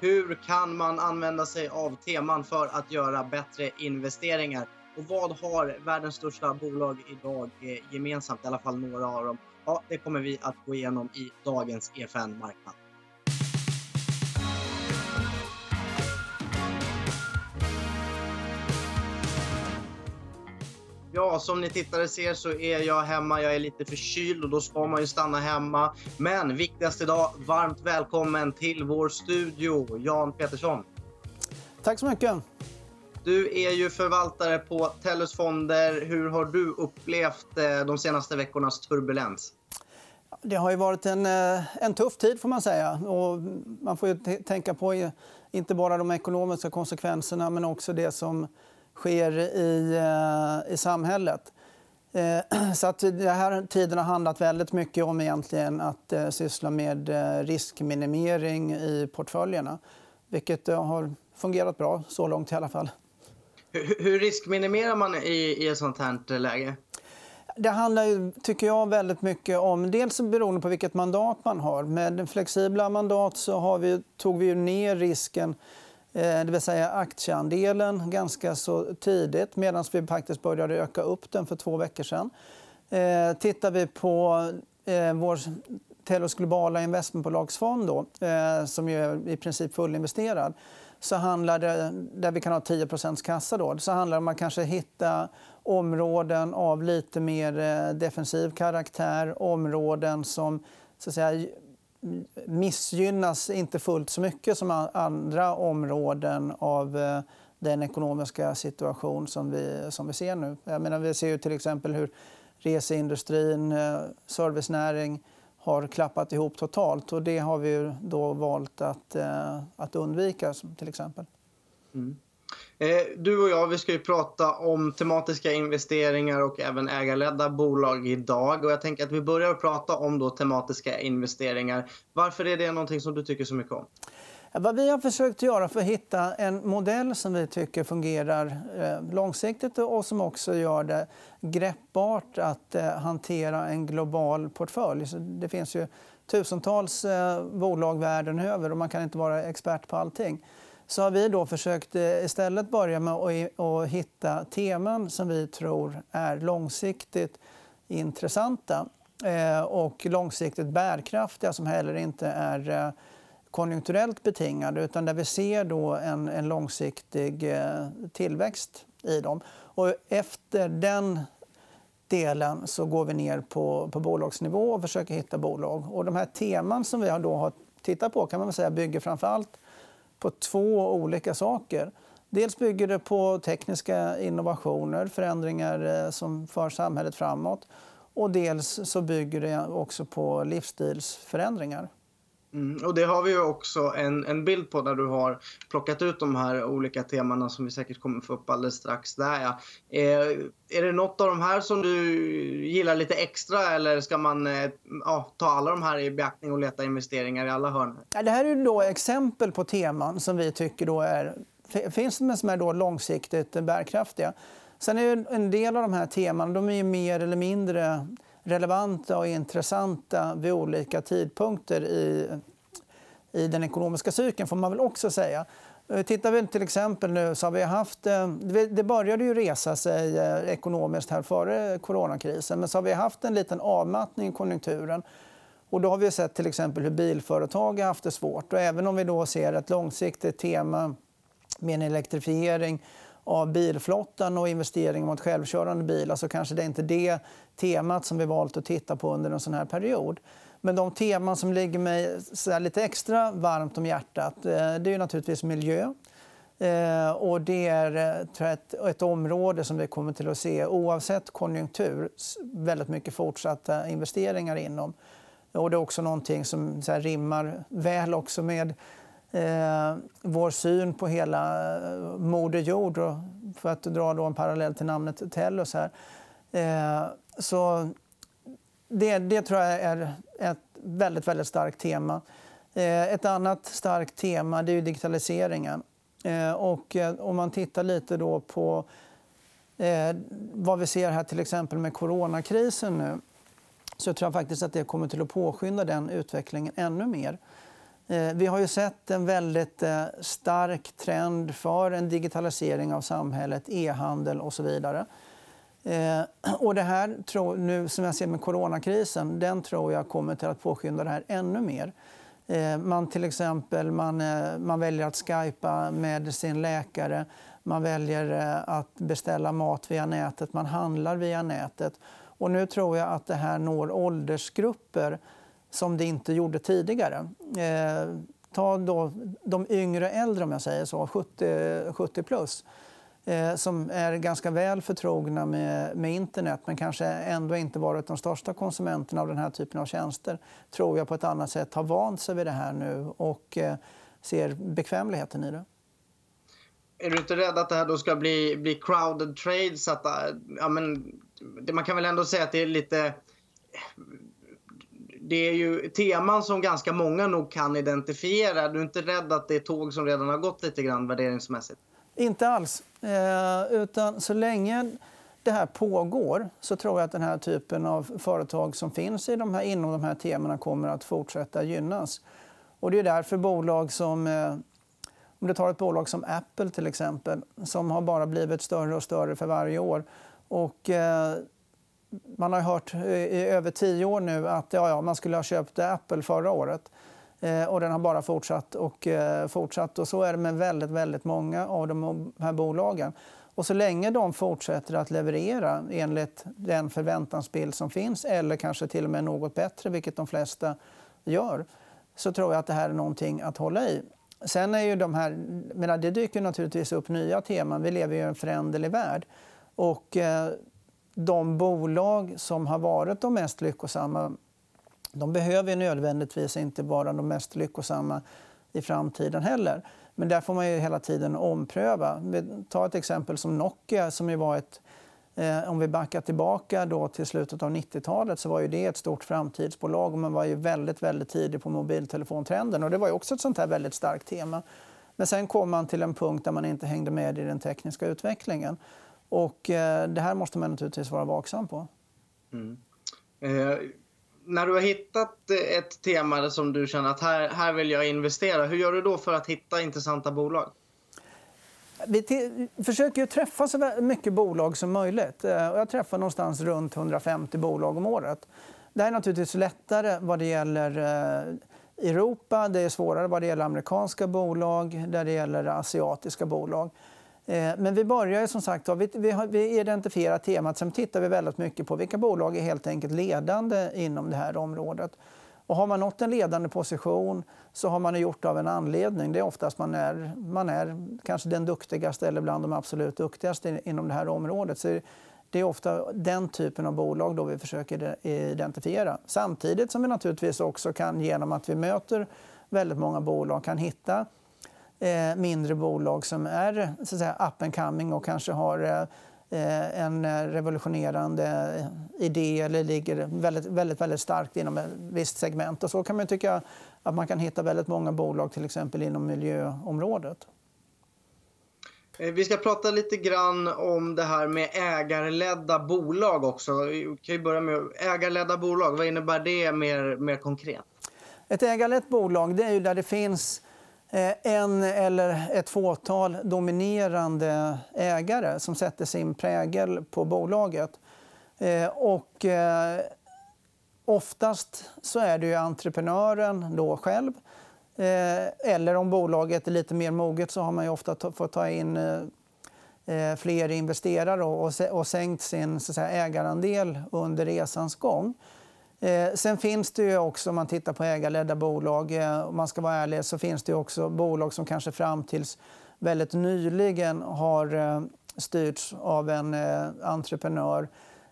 Hur kan man använda sig av teman för att göra bättre investeringar? Och vad har världens största bolag idag eh, gemensamt? I alla fall några av dem. Ja, det kommer vi att gå igenom i dagens EFN Marknad. Ja, som ni tittare ser så är jag hemma. Jag är lite förkyld och då ska man ju stanna hemma. Men viktigast idag, varmt välkommen till vår studio, Jan Petersson. Tack så mycket. Du är ju förvaltare på Tellus Fonder. Hur har du upplevt eh, de senaste veckornas turbulens? Det har ju varit en, eh, en tuff tid, får man säga. Och man får ju tänka på inte bara de ekonomiska konsekvenserna men också det som sker i, eh, i samhället. Eh, så att den här tiden har handlat väldigt mycket om egentligen att eh, syssla med riskminimering i portföljerna. Vilket har fungerat bra, så långt i alla fall. Hur riskminimerar man i, ett sånt här läge? Det handlar tycker jag, väldigt mycket om... Dels beroende på vilket mandat man har. Med flexibla mandat så har vi, tog vi ner risken Eh, det vill säga aktieandelen ganska så tidigt medan vi faktiskt började öka upp den för två veckor sedan. Eh, tittar vi på eh, vår Telos globala investmentbolagsfond då, eh, som är i princip fullinvesterad så handlar det, där vi kan ha 10% kassa då, så handlar det om att kanske hitta områden av lite mer eh, defensiv karaktär. Områden som så att säga, missgynnas inte fullt så mycket som andra områden av eh, den ekonomiska situation som vi, som vi ser nu. Jag menar, vi ser ju till exempel hur reseindustrin, eh, servicenäring har klappat ihop totalt. Och det har vi då valt att, eh, att undvika. till exempel. Mm. Eh, du och jag vi ska ju prata om tematiska investeringar och även ägarledda bolag idag. Och jag tänker att vi börjar prata om då tematiska investeringar. Varför är det någonting som du tycker så mycket om? Vad vi har försökt göra för att hitta en modell som vi tycker fungerar eh, långsiktigt och som också gör det greppbart att eh, hantera en global portfölj. Det finns ju tusentals eh, bolag världen över och man kan inte vara expert på allting så har vi då försökt eh, istället börja med att hitta teman som vi tror är långsiktigt intressanta eh, och långsiktigt bärkraftiga som heller inte är eh, konjunkturellt betingade utan där vi ser då en, en långsiktig tillväxt i dem. Och efter den delen så går vi ner på, på bolagsnivå och försöker hitta bolag. Och de här teman som vi då har tittat på kan man säga bygger framför allt på två olika saker. Dels bygger det på tekniska innovationer, förändringar eh, som för samhället framåt. Och dels så bygger det också på livsstilsförändringar. Mm, och det har vi också en, en bild på när du har plockat ut de här olika temana som vi säkert kommer få upp alldeles strax. Där, ja. är, eh, är det något av de här som du gillar lite extra eller ska man eh, ja, ta alla de här i beaktning och leta investeringar i alla hörn? Ja, det här är då exempel på teman som vi tycker då är, finns men som är då långsiktigt bärkraftiga. Sen är en del av de här teman de är mer eller mindre relevanta och intressanta vid olika tidpunkter i, i den ekonomiska cykeln. får man väl också säga. Eh, tittar vi till exempel nu så har vi haft... Eh, det började ju resa sig eh, ekonomiskt här före coronakrisen. Men så har vi haft en liten avmattning i konjunkturen. Och då har vi sett till exempel hur bilföretag har haft det svårt. Och även om vi då ser ett långsiktigt tema med en elektrifiering av bilflottan och investeringar mot självkörande bilar så kanske det är inte det temat som vi valt att titta på under en sån här period. Men de teman som ligger mig lite extra varmt om hjärtat eh, det är naturligtvis miljö. Eh, och det är eh, ett, område som vi kommer till att se, oavsett konjunktur, väldigt mycket fortsatta investeringar inom. Och det är också någonting som rimmar väl också med eh, vår syn på hela eh, Moder Jord. För att dra då en parallell till namnet Tellus. Här. Eh, så det, det tror jag är ett väldigt, väldigt starkt tema. Eh, ett annat starkt tema det är digitaliseringen. Eh, och eh, om man tittar lite då på eh, vad vi ser här till exempel med coronakrisen nu så tror jag faktiskt att det kommer till att påskynda den utvecklingen ännu mer. Eh, vi har ju sett en väldigt eh, stark trend för en digitalisering av samhället, e-handel och så vidare. Eh, och det här, nu som jag ser med coronakrisen, den tror jag kommer till att påskynda det här ännu mer. Man till exempel man, man väljer att skypa med sin läkare, man väljer att beställa mat via nätet, man handlar via nätet. Och nu tror jag att det här når åldersgrupper som det inte gjorde tidigare. Eh, ta då de yngre äldre, om jag säger så, 70, 70 plus eh, som är ganska väl förtrogna med, med internet men kanske ändå inte varit de största konsumenterna av den här typen av tjänster tror jag på ett annat sätt har vant sig vid det här nu och eh, ser bekvämligheten i det. Är du inte rädd att det här då ska bli, bli crowded trades? Att, eh, ja, men, man kan väl ändå säga att det är lite det är ju teman som ganska många nog kan identifiera. Du är inte rädd att det är tåg som redan har gått lite grann värderingsmässigt? Inte alls. Eh, utan så länge det här pågår så tror jag att den här typen av företag som finns i de här, inom de här temana kommer att fortsätta gynnas. Och det är därför bolag som eh, om du tar ett bolag som Apple till exempel som har bara blivit större och större för varje år. Och, eh, man har hört eh, i över tio år nu att ja, ja, man skulle ha köpt Apple förra året. Eh, och den har bara fortsatt och eh, fortsatt. Och så är det med väldigt, väldigt många av de här bolagen. Och så länge de fortsätter att leverera enligt den förväntansbild som finns eller kanske till och med något bättre, vilket de flesta gör, så tror jag att det här är någonting att hålla i. Sen är ju de här, menar, det dyker naturligtvis upp nya teman. Vi lever i en föränderlig värld. Och, eh, de bolag som har varit de mest lyckosamma de behöver nödvändigtvis inte vara de mest lyckosamma i framtiden heller. Men där får man ju hela tiden ompröva. Ta ett exempel som Nokia som ju var ett eh, om vi backar tillbaka då till slutet av 90-talet så var ju det ett stort framtidsbolag och man var ju väldigt, väldigt tidig på mobiltelefontrenden. Och det var ju också ett sånt här väldigt starkt tema. Men sen kom man till en punkt där man inte hängde med i den tekniska utvecklingen. Och eh, det här måste man naturligtvis vara vaksam på. Mm. Eh, när du har hittat ett tema som du känner att här, här vill jag investera, hur gör du då för att hitta intressanta bolag? Vi försöker träffa så mycket bolag som möjligt. Eh, jag träffar någonstans runt 150 bolag om året. Det är naturligtvis lättare vad det gäller eh, Europa. Det är svårare vad det gäller amerikanska bolag, där det gäller asiatiska bolag. Eh, men vi börjar som sagt vi, vi identifierar temat, sen tittar vi väldigt mycket på vilka bolag är helt enkelt ledande inom det här området. Och har man nått en ledande position så har man gjort det av en anledning. Det är oftast man är, man är kanske den duktigaste eller bland de absolut duktigaste inom det här området. Så det är ofta den typen av bolag då vi försöker identifiera. Samtidigt som vi naturligtvis också kan genom att vi möter väldigt många bolag kan hitta eh, mindre bolag som är så att säga, up and coming och kanske har eh, en revolutionerande idé eller ligger väldigt, väldigt, väldigt starkt inom ett visst segment. Och så kan man tycka att man kan hitta väldigt många bolag till exempel inom miljöområdet. Eh, vi ska prata lite grann om det här med ägarledda bolag också. Vi kan börja med ägarledda bolag. Vad innebär det mer, mer konkret? Ett ägarlett bolag det är ju där det finns Eh, Eh, en eller ett fåtal dominerande ägare som sätter sin prägel på bolaget. Eh, och eh, oftast så är det ju entreprenören då själv. Eller om bolaget är lite mer moget så har man ju ofta fått ta in fler investerare och sänkt sin så säga, ägarandel under resans gång. Eh, sen finns det ju också, om man tittar på ägarledda bolag, eh, om man ska vara ärlig, så finns det också bolag som kanske fram tills väldigt nyligen har eh, styrts av en eh, entreprenör.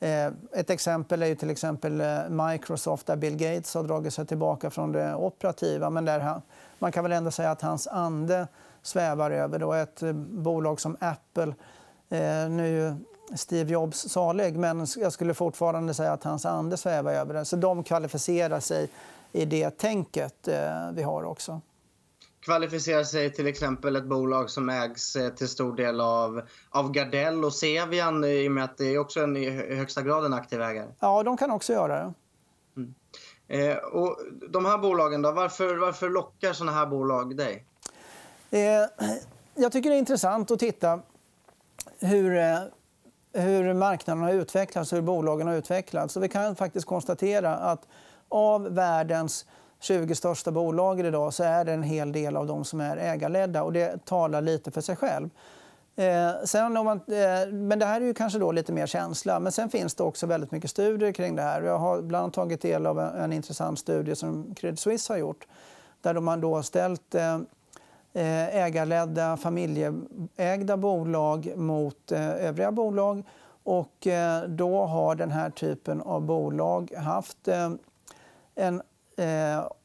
Eh, ett exempel är ju till exempel eh, Microsoft där Bill Gates har dragit sig tillbaka från det operativa. Men där han, man kan väl ändå säga att hans ande svävar över. Då. Ett bolag som Apple nu Steve Jobs salig, men jag skulle fortfarande säga att hans ande svävar över det. Så de kvalificerar sig i det tänket eh, vi har också. Kvalificerar sig till exempel ett bolag som ägs eh, till stor del av, av Gardell och Sevian i och med att det är också en, i högsta grad en aktiv ägare? Ja, de kan också göra det. Mm. Eh, och de här bolagen då, varför, varför lockar sådana här bolag dig? Eh, jag tycker det är intressant att titta hur, eh, hur marknaden har utvecklats, hur bolagen har utvecklats. Så vi kan faktiskt konstatera att av världens 20 största bolag idag så är det en hel del av dem som är ägarledda. Och det talar lite för sig själv. Eh, sen om man, eh, men det här är ju kanske då lite mer känsla. Men sen finns det också väldigt mycket studier kring det här. Jag har bland annat tagit del av en, en intressant studie som Credit Suisse har gjort. Där de man då ställt eh, Eh, ägarledda, familjeägda bolag mot eh, övriga bolag. Och eh, då har den här typen av bolag haft en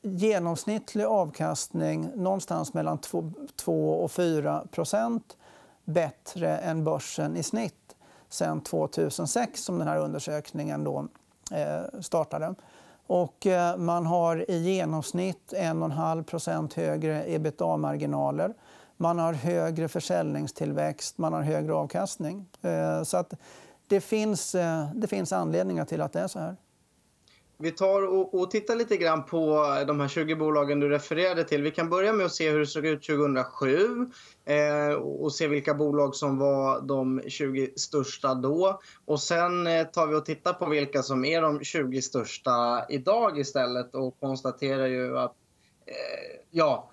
genomsnittlig avkastning någonstans mellan 2 och 4 bättre än börsen i snitt sen 2006 som den här undersökningen då, startade. Och, eh, man har i genomsnitt 1,5 högre ebitda-marginaler. Man har högre försäljningstillväxt, man har högre avkastning. Eh, så att det, finns, eh, det finns anledningar till att det är så här. Vi tar och, och tittar lite grann på de här 20 bolagen du refererade till. Vi kan börja med att se hur det såg ut 2007 eh, och se vilka bolag som var de 20 största då. Och sen eh, tar vi och tittar på vilka som är de 20 största idag istället och konstaterar ju att eh, ja,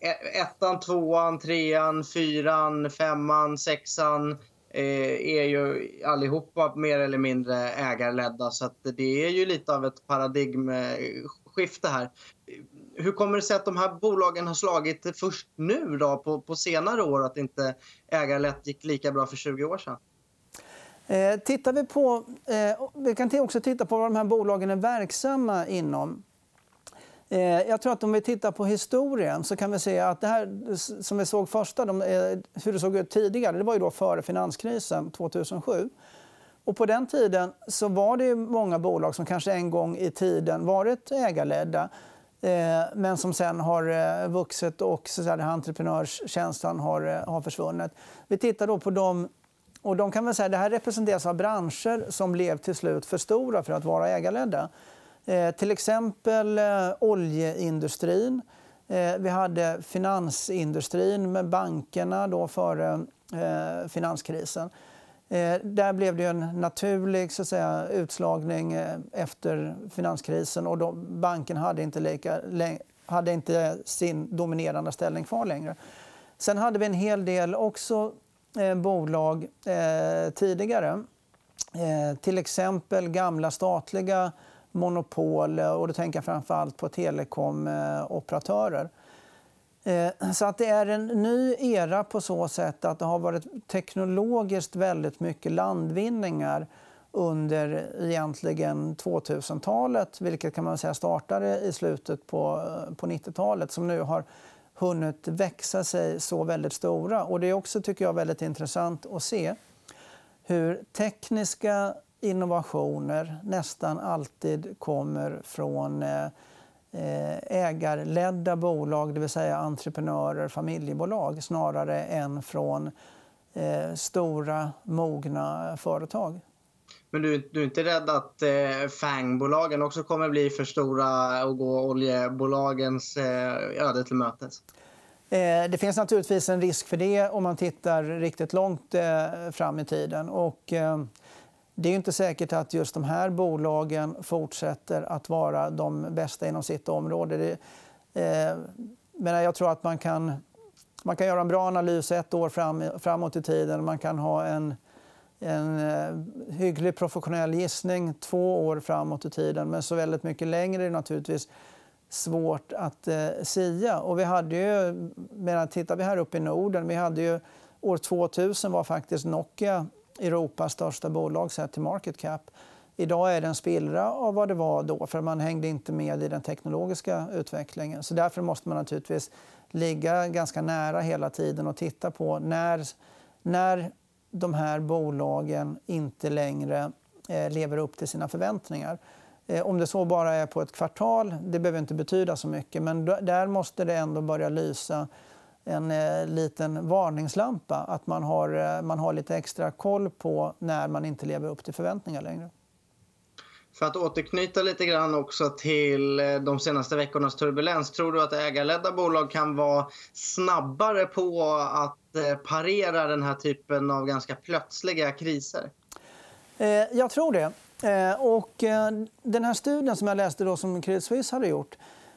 e-, ettan, tvåan, trean, fyran, femman, sexan Eh, är ju allihopa mer eller mindre ägarledda. Så att det är ju lite av ett paradigmskifte här. Hur kommer det sig att de här bolagen har slagit först nu då, på, på senare år, att inte ägarlett gick lika bra för 20 år sedan? Eh, tittar vi på, eh, vi kan också titta på vad de här bolagen är verksamma inom. Eh, jag tror att om vi tittar på historien så kan vi se att det här som vi såg första, de, eh, hur det såg ut tidigare, det var ju då före finanskrisen 2007. Och på den tiden så var det många bolag som kanske en gång i tiden varit ägarledda eh, men som sen har vuxit och så där, entreprenörskänslan har, har försvunnit. Vi tittar då på dem och de kan väl säga, det här representeras av branscher som blev till slut för stora för att vara ägarledda. Eh, till exempel eh, oljeindustrin. Eh, vi hade finansindustrin med bankerna då före eh, finanskrisen. Eh, där blev det en naturlig så att säga, utslagning eh, efter finanskrisen. och då, Banken hade inte, lika, hade inte sin dominerande ställning kvar längre. Sen hade vi en hel del också bolag tidigare. till exempel gamla statliga monopol eh, och då tänker jag framförallt på telekomoperatörer. Eh, så att det är en ny era på så sätt att det har varit teknologiskt väldigt mycket landvinningar under egentligen 2000-talet, vilket kan man säga startade i slutet på, eh, på 90-talet, som nu har hunnit växa sig så väldigt stora. Och det är också tycker jag väldigt intressant att se hur tekniska innovationer nästan alltid kommer från eh, eh, ägarledda bolag, det vill säga entreprenörer, familjebolag snarare än från eh, stora, mogna företag. Men du, du är inte rädd att eh, FANG-bolagen också kommer bli för stora och gå oljebolagens eh, öde till mötes? Det finns naturligtvis en risk för det om man tittar riktigt långt fram i tiden. Och det är inte säkert att just de här bolagen fortsätter att vara de bästa inom sitt område. Eh, men jag tror att man kan, man kan göra en bra analys ett år fram, framåt i tiden. Man kan ha en, en eh, hygglig professionell gissning två år framåt i tiden. Men så väldigt mycket längre är det naturligtvis svårt att eh, sia. Och vi hade ju, medan tittar vi här uppe i Norden, vi hade ju år 2000 var faktiskt Nokia Europas största bolag sett till market cap. Idag är det en spillra av vad det var då, för man hängde inte med i den teknologiska utvecklingen. Så därför måste man naturligtvis ligga ganska nära hela tiden och titta på när, när de här bolagen inte längre eh, lever upp till sina förväntningar. Eh, om det så bara är på ett kvartal, det behöver inte betyda så mycket. Men där måste det ändå börja lysa en eh, liten varningslampa. Att man har, eh, man har lite extra koll på när man inte lever upp till förväntningar längre. För att återknyta lite grann också till eh, de senaste veckornas turbulens. Tror du att ägarledda bolag kan vara snabbare på att parera den här typen av ganska plötsliga kriser? Eh, jag tror det. Och den här studien som jag läste då som Credit Suisse hade gjort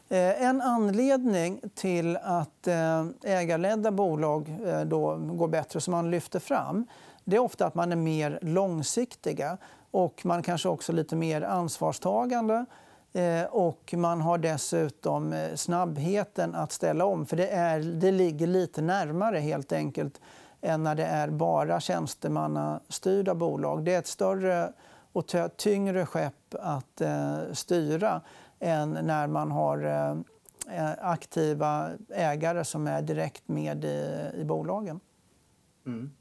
Eh, en anledning till att eh, ägarledda bolag eh, då går bättre, som man lyfter fram det är ofta att man är mer långsiktiga och man kanske också är lite mer ansvarstagande. Och man har dessutom snabbheten att ställa om. För det, är, det ligger lite närmare helt enkelt än när det är bara tjänstemannastyrda bolag. Det är ett större och tyngre skepp att styra än när man har eh, eh, aktiva ägare som är direkt med i, i bolagen. Mm.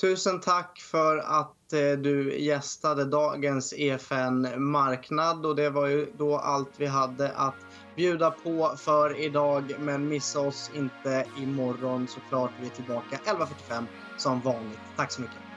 Tusen tack för att eh, du gästade dagens EFN Marknad och det var ju då allt vi hade att bjuda på för idag. Men missa oss inte imorgon såklart. Vi är tillbaka 11.45 som vanligt. Tack så mycket.